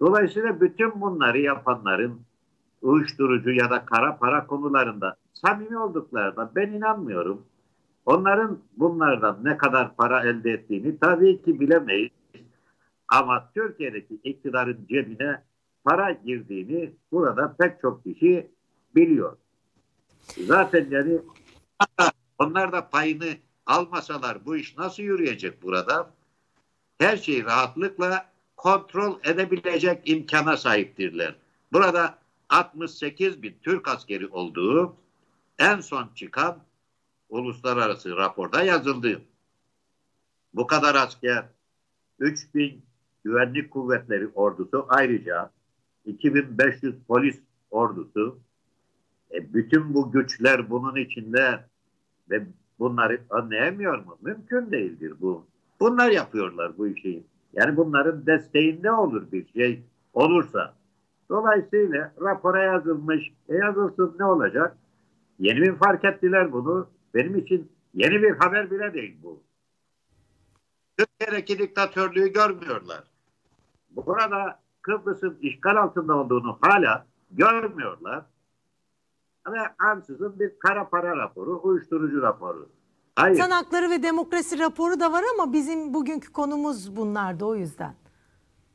Dolayısıyla bütün bunları yapanların uyuşturucu ya da kara para konularında samimi olduklarına ben inanmıyorum. Onların bunlardan ne kadar para elde ettiğini tabii ki bilemeyiz. Ama Türkiye'deki iktidarın cebine para girdiğini burada pek çok kişi biliyor. Zaten yani onlar da payını almasalar bu iş nasıl yürüyecek burada? Her şeyi rahatlıkla kontrol edebilecek imkana sahiptirler. Burada 68 bin Türk askeri olduğu en son çıkan uluslararası raporda yazıldı. Bu kadar asker, 3 bin güvenlik kuvvetleri ordusu ayrıca 2500 polis ordusu e, bütün bu güçler bunun içinde ve bunları önleyemiyor mu? Mümkün değildir bu. Bunlar yapıyorlar bu işi. Yani bunların desteğinde olur bir şey olursa. Dolayısıyla rapora yazılmış. E yazılsın ne olacak? Yeni mi fark ettiler bunu? Benim için yeni bir haber bile değil bu. Türkiye'deki diktatörlüğü görmüyorlar. Burada Kıbrıs'ın işgal altında olduğunu hala görmüyorlar. Ve ansızın bir kara para raporu, uyuşturucu raporu. Hayır. İnsan hakları ve demokrasi raporu da var ama bizim bugünkü konumuz bunlardı o yüzden.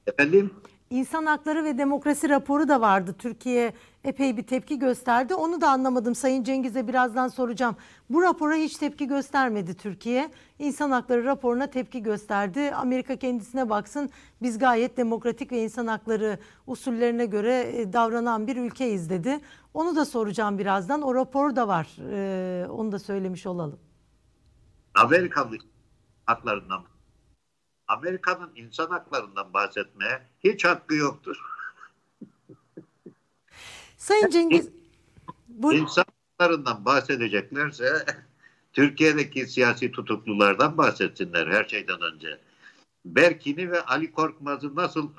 Efendim? İnsan hakları ve demokrasi raporu da vardı. Türkiye epey bir tepki gösterdi. Onu da anlamadım. Sayın Cengiz'e birazdan soracağım. Bu rapora hiç tepki göstermedi Türkiye. İnsan hakları raporuna tepki gösterdi. Amerika kendisine baksın. Biz gayet demokratik ve insan hakları usullerine göre e, davranan bir ülkeyiz dedi. Onu da soracağım birazdan. O rapor da var. Ee, onu da söylemiş olalım. Amerikalı haklarından Amerika'nın insan haklarından bahsetmeye hiç hakkı yoktur. <laughs> Sayın Cengiz bu... insan haklarından bahsedeceklerse <laughs> Türkiye'deki siyasi tutuklulardan bahsetsinler her şeyden önce. Berkin'i ve Ali Korkmaz'ı nasıl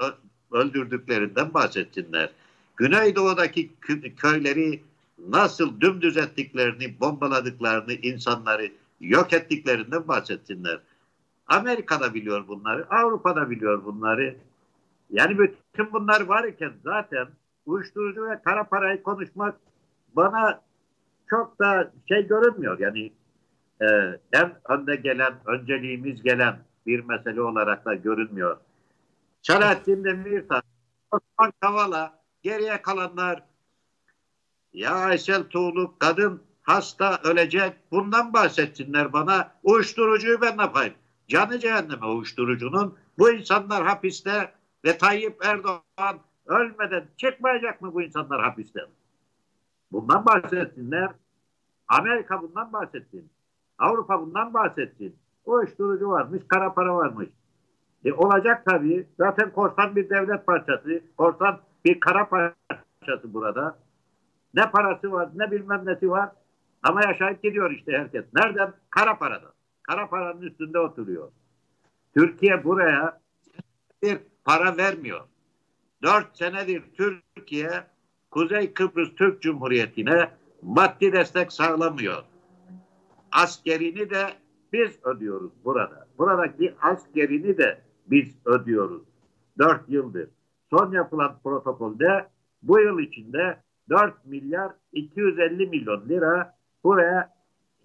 öldürdüklerinden bahsetsinler. Güneydoğu'daki köyleri nasıl dümdüz ettiklerini, bombaladıklarını, insanları yok ettiklerinden bahsetsinler. Amerika'da biliyor bunları, Avrupa'da biliyor bunları. Yani bütün bunlar var iken zaten uyuşturucu ve kara parayı konuşmak bana çok da şey görünmüyor. Yani e, en önde gelen, önceliğimiz gelen bir mesele olarak da görünmüyor. Selahattin Demirtaş, Osman Kavala, geriye kalanlar ya Aysel Tuğlu kadın hasta ölecek bundan bahsetsinler bana uyuşturucuyu ben ne yapayım? Canı cehenneme uyuşturucunun bu insanlar hapiste ve Tayyip Erdoğan ölmeden çıkmayacak mı bu insanlar hapisten? Bundan bahsetsinler. Amerika bundan bahsetsin. Avrupa bundan bahsetsin. Uyuşturucu varmış, kara para varmış. E olacak tabii. Zaten korsan bir devlet parçası. Korsan bir kara parçası burada. Ne parası var, ne bilmem nesi var. Ama yaşayıp gidiyor işte herkes. Nereden? Kara paradan. Kara paranın üstünde oturuyor. Türkiye buraya bir para vermiyor. Dört senedir Türkiye Kuzey Kıbrıs Türk Cumhuriyeti'ne maddi destek sağlamıyor. Askerini de biz ödüyoruz burada. Buradaki askerini de biz ödüyoruz. Dört yıldır. Son yapılan protokolde bu yıl içinde 4 milyar 250 milyon lira buraya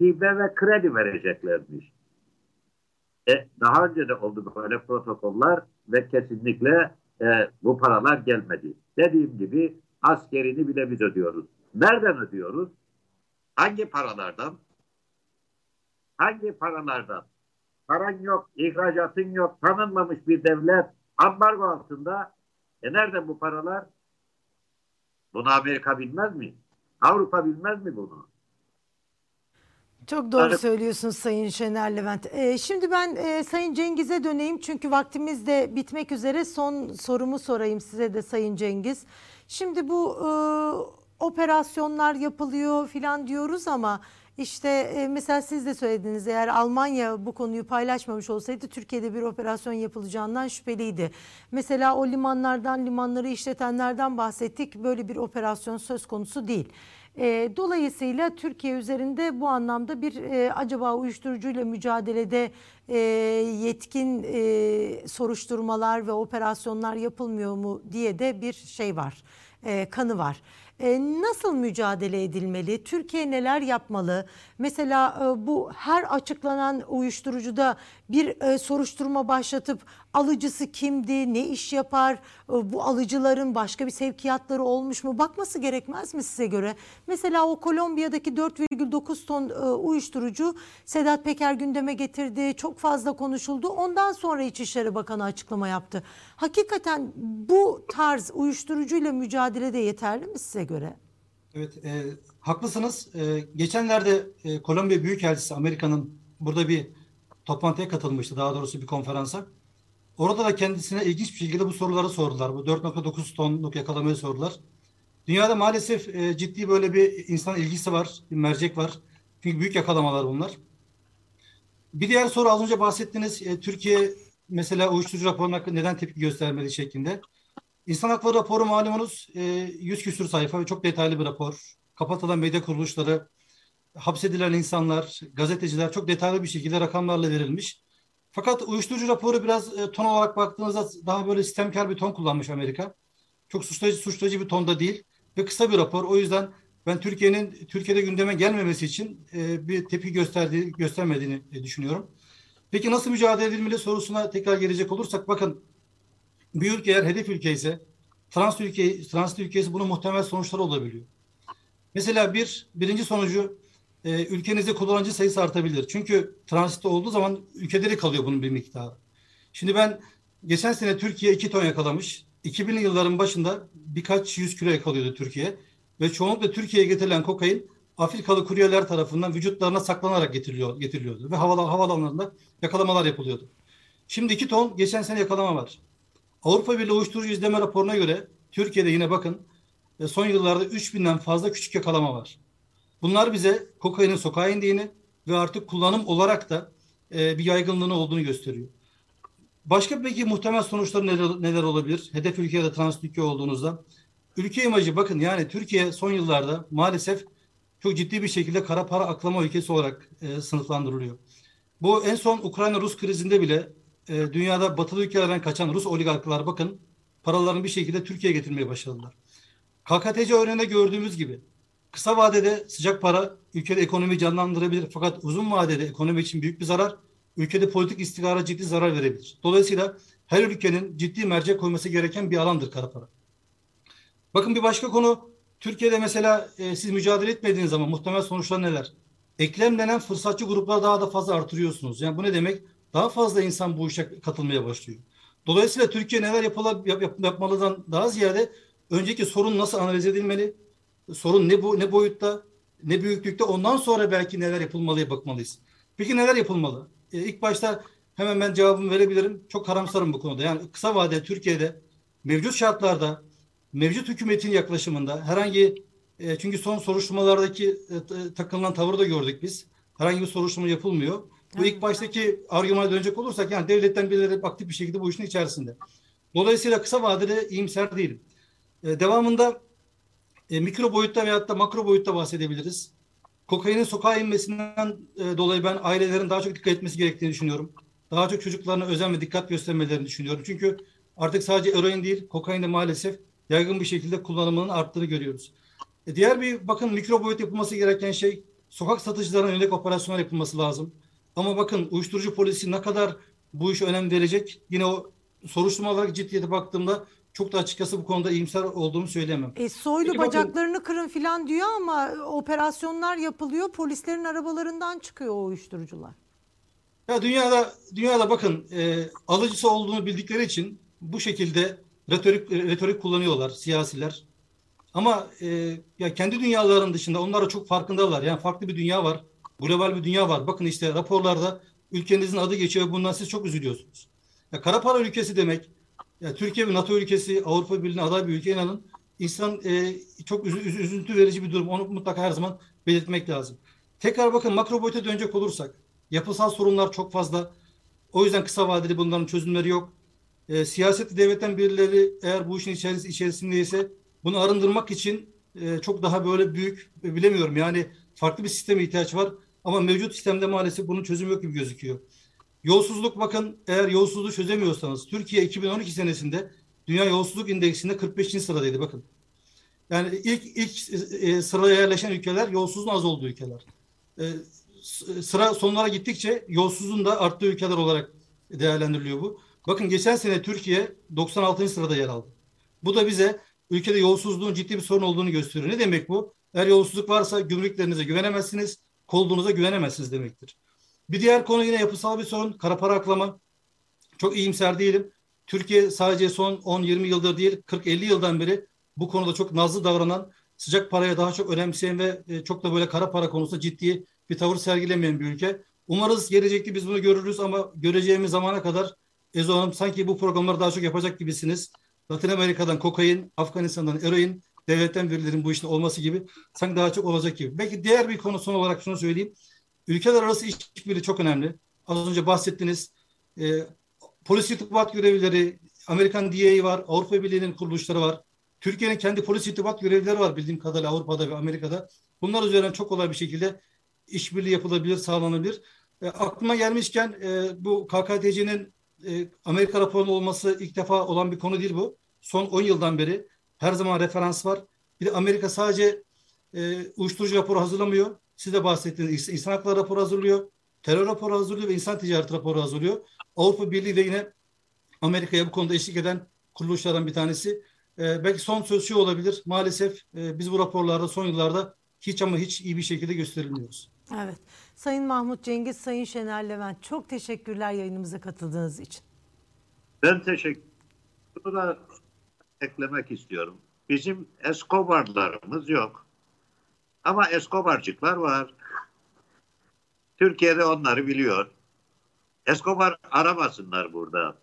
hibe ve kredi vereceklermiş. E, daha önce de oldu böyle protokoller ve kesinlikle e, bu paralar gelmedi. Dediğim gibi askerini bile biz ödüyoruz. Nereden ödüyoruz? Hangi paralardan? Hangi paralardan? Paran yok, ihracatın yok, tanınmamış bir devlet, ambargo altında. E nereden bu paralar? Bunu Amerika bilmez mi? Avrupa bilmez mi bunu? Çok doğru Evet. söylüyorsunuz Sayın Şener Levent. Ee, şimdi ben e, Sayın Cengiz'e döneyim çünkü vaktimiz de bitmek üzere. Son sorumu sorayım size de Sayın Cengiz. Şimdi bu e, operasyonlar yapılıyor filan diyoruz ama işte e, mesela siz de söylediniz eğer Almanya bu konuyu paylaşmamış olsaydı Türkiye'de bir operasyon yapılacağından şüpheliydi. Mesela o limanlardan limanları işletenlerden bahsettik. Böyle bir operasyon söz konusu değil. E, dolayısıyla Türkiye üzerinde bu anlamda bir e, acaba uyuşturucuyla mücadelede e, yetkin e, soruşturmalar ve operasyonlar yapılmıyor mu diye de bir şey var, e, kanı var. E, nasıl mücadele edilmeli? Türkiye neler yapmalı? Mesela e, bu her açıklanan uyuşturucuda bir e, soruşturma başlatıp alıcısı kimdi, ne iş yapar, e, bu alıcıların başka bir sevkiyatları olmuş mu bakması gerekmez mi size göre? Mesela o Kolombiya'daki 4,9 ton e, uyuşturucu Sedat Peker gündeme getirdi, çok fazla konuşuldu. Ondan sonra İçişleri Bakanı açıklama yaptı. Hakikaten bu tarz uyuşturucuyla mücadelede yeterli mi size göre? Evet, e, haklısınız. E, geçenlerde e, Kolombiya Büyükelçisi Amerika'nın burada bir toplantıya katılmıştı, daha doğrusu bir konferansa. Orada da kendisine ilginç bir şekilde bu soruları sordular. Bu 4.9 tonluk yakalamayı sordular. Dünyada maalesef e, ciddi böyle bir insan ilgisi var, bir mercek var. Çünkü büyük yakalamalar bunlar. Bir diğer soru az önce bahsettiniz. E, Türkiye mesela uyuşturucu raporuna neden tepki göstermedi şeklinde. İnsan Hakları raporu malumunuz e, 100 küsur sayfa ve çok detaylı bir rapor. Kapatılan medya kuruluşları, hapsedilen insanlar, gazeteciler çok detaylı bir şekilde rakamlarla verilmiş. Fakat uyuşturucu raporu biraz e, ton olarak baktığınızda daha böyle sistemkar bir ton kullanmış Amerika. Çok suçlayıcı, suçlayıcı bir tonda değil ve kısa bir rapor. O yüzden ben Türkiye'nin Türkiye'de gündeme gelmemesi için e, bir tepki gösterdiği göstermediğini e, düşünüyorum. Peki nasıl mücadele edilmeli sorusuna tekrar gelecek olursak bakın bir ülke eğer hedef ülke ise trans ülke trans ülkesi bunun muhtemel sonuçları olabiliyor. Mesela bir birinci sonucu e, ülkenizde kullanıcı sayısı artabilir. Çünkü transitte olduğu zaman ülkede de kalıyor bunun bir miktarı. Şimdi ben geçen sene Türkiye 2 ton yakalamış. 2000'li yılların başında birkaç yüz kilo yakalıyordu Türkiye. Ve çoğunlukla Türkiye'ye getirilen kokain Afrikalı kuryeler tarafından vücutlarına saklanarak getiriliyor, getiriliyordu. Ve havalan, havalanlarında yakalamalar yapılıyordu. Şimdi 2 ton geçen sene yakalama var. Avrupa Birliği Uyuşturucu İzleme raporuna göre Türkiye'de yine bakın e, son yıllarda 3000'den fazla küçük yakalama var. Bunlar bize kokainin sokağa indiğini ve artık kullanım olarak da e, bir yaygınlığını olduğunu gösteriyor. Başka peki muhtemel sonuçları neler, neler olabilir? Hedef ülke ya da trans ülke olduğunuzda. Ülke imajı bakın yani Türkiye son yıllarda maalesef çok ciddi bir şekilde kara para aklama ülkesi olarak e, sınıflandırılıyor. Bu en son Ukrayna-Rus krizinde bile e, dünyada batılı ülkelerden kaçan Rus oligarklar bakın paralarını bir şekilde Türkiye'ye getirmeye başladılar. KKTC örneğinde gördüğümüz gibi kısa vadede sıcak para ülkede ekonomi canlandırabilir fakat uzun vadede ekonomi için büyük bir zarar, ülkede politik istikrara ciddi zarar verebilir. Dolayısıyla her ülkenin ciddi mercek koyması gereken bir alandır kara para. Bakın bir başka konu Türkiye'de mesela e, siz mücadele etmediğiniz zaman muhtemel sonuçlar neler? Eklemlenen fırsatçı gruplar daha da fazla artırıyorsunuz. Yani bu ne demek? Daha fazla insan bu işe katılmaya başlıyor. Dolayısıyla Türkiye neler yapala, yap, yap, yapmalıdan daha ziyade önceki sorun nasıl analiz edilmeli? Sorun ne bu ne boyutta, ne büyüklükte ondan sonra belki neler yapılmalıya bakmalıyız. Peki neler yapılmalı? E, ilk başta hemen ben cevabımı verebilirim. Çok karamsarım bu konuda. Yani kısa vadede Türkiye'de mevcut şartlarda mevcut hükümetin yaklaşımında herhangi e, çünkü son soruşturmalardaki e, takılan tavırı da gördük biz. Herhangi bir soruşturma yapılmıyor. Bu ilk baştaki argümana dönecek olursak yani devletten birileri aktif bir şekilde bu işin içerisinde. Dolayısıyla kısa vadede iyimser değilim. E, devamında e, mikro boyutta veyahut da makro boyutta bahsedebiliriz. Kokainin sokağa inmesinden e, dolayı ben ailelerin daha çok dikkat etmesi gerektiğini düşünüyorum. Daha çok çocuklarına özen ve dikkat göstermelerini düşünüyorum. Çünkü artık sadece eroin değil, kokain de maalesef yaygın bir şekilde kullanımının arttığını görüyoruz. E, diğer bir bakın mikro boyut yapılması gereken şey sokak satıcılarına yönelik operasyonlar yapılması lazım. Ama bakın uyuşturucu polisi ne kadar bu işe önem verecek? Yine o soruşturma olarak ciddiyete baktığımda çok da açıkçası bu konuda iyimser olduğumu söyleyemem. E, soylu Peki bakın- bacaklarını kırın filan diyor ama operasyonlar yapılıyor. Polislerin arabalarından çıkıyor o uyuşturucular. Ya dünyada dünyada bakın e, alıcısı olduğunu bildikleri için bu şekilde retorik retorik kullanıyorlar siyasiler. Ama e, ya kendi dünyalarının dışında onlar da çok farkındalar. Yani farklı bir dünya var. Global bir dünya var. Bakın işte raporlarda ülkenizin adı geçiyor. Bundan siz çok üzülüyorsunuz. Ya kara para ülkesi demek. Ya Türkiye bir NATO ülkesi, Avrupa Birliği'ne aday bir ülke inanın. İnsan e, çok üzü- üzüntü verici bir durum. Onu mutlaka her zaman belirtmek lazım. Tekrar bakın makro boyuta dönecek olursak yapısal sorunlar çok fazla. O yüzden kısa vadeli bunların çözümleri yok. E, siyaset devletten birileri eğer bu işin içeris içerisindeyse bunu arındırmak için e, çok daha böyle büyük e, bilemiyorum yani farklı bir sisteme ihtiyaç var. Ama mevcut sistemde maalesef bunun çözümü yok gibi gözüküyor. Yolsuzluk bakın eğer yolsuzluğu çözemiyorsanız Türkiye 2012 senesinde Dünya Yolsuzluk İndeksinde 45. sıradaydı bakın. Yani ilk ilk e, sıraya yerleşen ülkeler yolsuzluğun az olduğu ülkeler. E, s- sıra sonlara gittikçe yolsuzluğun da arttığı ülkeler olarak değerlendiriliyor bu. Bakın geçen sene Türkiye 96. sırada yer aldı. Bu da bize ülkede yolsuzluğun ciddi bir sorun olduğunu gösteriyor. Ne demek bu? Eğer yolsuzluk varsa gümrüklerinize güvenemezsiniz, kolduğunuza güvenemezsiniz demektir. Bir diğer konu yine yapısal bir sorun. Kara para aklama. Çok iyimser değilim. Türkiye sadece son 10-20 yıldır değil 40-50 yıldan beri bu konuda çok nazlı davranan, sıcak paraya daha çok önemseyen ve e, çok da böyle kara para konusunda ciddi bir tavır sergilemeyen bir ülke. Umarız gelecekte biz bunu görürüz ama göreceğimiz zamana kadar Ezo Hanım sanki bu programları daha çok yapacak gibisiniz. Latin Amerika'dan kokain, Afganistan'dan eroin, devletten birilerinin bu işin olması gibi sanki daha çok olacak gibi. Belki diğer bir konu son olarak şunu söyleyeyim. Ülkeler arası işbirliği çok önemli. Az önce bahsettiniz. E, polis irtibat görevlileri, Amerikan DEA var, Avrupa Birliği'nin kuruluşları var. Türkiye'nin kendi polis irtibat görevlileri var bildiğim kadarıyla Avrupa'da ve Amerika'da. Bunlar üzerinden çok kolay bir şekilde işbirliği yapılabilir, sağlanabilir. E, aklıma gelmişken e, bu KKTC'nin e, Amerika raporunun olması ilk defa olan bir konu değil bu. Son 10 yıldan beri her zaman referans var. Bir de Amerika sadece e, uyuşturucu raporu hazırlamıyor. Siz de bahsettiğiniz insan hakları raporu hazırlıyor. Terör raporu hazırlıyor ve insan ticareti raporu hazırlıyor. Avrupa Birliği de yine Amerika'ya bu konuda eşlik eden kuruluşlardan bir tanesi. E, belki son söz şu olabilir. Maalesef e, biz bu raporlarda son yıllarda hiç ama hiç iyi bir şekilde gösterilmiyoruz. Evet. Sayın Mahmut Cengiz, Sayın Şener Levent çok teşekkürler yayınımıza katıldığınız için. Ben teşekkür Bunu da eklemek istiyorum. Bizim Escobar'larımız yok. Ama Escobar'cıklar var. Türkiye'de onları biliyor. Escobar aramasınlar burada.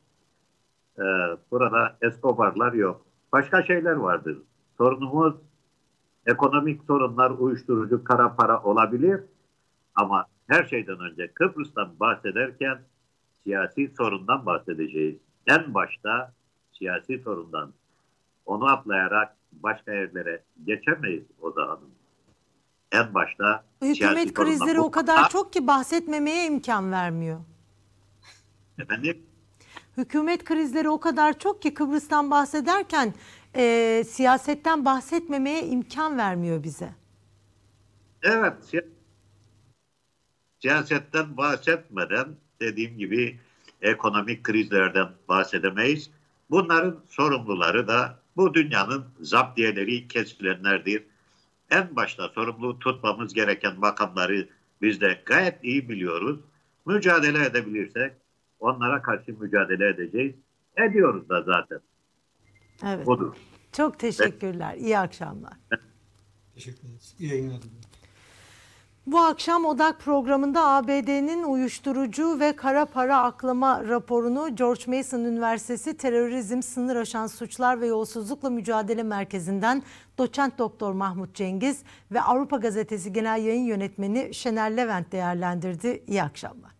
Ee, burada Escobar'lar yok. Başka şeyler vardır. Sorunumuz ekonomik sorunlar, uyuşturucu, kara para olabilir. Ama her şeyden önce Kıbrıs'tan bahsederken siyasi sorundan bahsedeceğiz. En başta siyasi sorundan. Onu atlayarak başka yerlere geçemeyiz o zaman. En başta Hükümet krizleri o kadar çok ki bahsetmemeye imkan vermiyor. Efendim? Hükümet krizleri o kadar çok ki Kıbrıs'tan bahsederken e, siyasetten bahsetmemeye imkan vermiyor bize. Evet. siya- Siyasetten bahsetmeden dediğim gibi ekonomik krizlerden bahsedemeyiz. Bunların sorumluları da bu dünyanın zaptiyeleri kesilenlerdir. En başta sorumlu tutmamız gereken makamları biz de gayet iyi biliyoruz. Mücadele edebilirsek onlara karşı mücadele edeceğiz. Ediyoruz da zaten. Evet. Budur. Çok teşekkürler. İyi akşamlar. Teşekkür ederiz. İyi yayınlar diliyorum. Bu akşam Odak programında ABD'nin uyuşturucu ve kara para aklama raporunu George Mason Üniversitesi Terörizm, Sınır Aşan Suçlar ve Yolsuzlukla Mücadele Merkezi'nden doçent doktor Mahmut Cengiz ve Avrupa Gazetesi Genel Yayın Yönetmeni Şener Levent değerlendirdi. İyi akşamlar.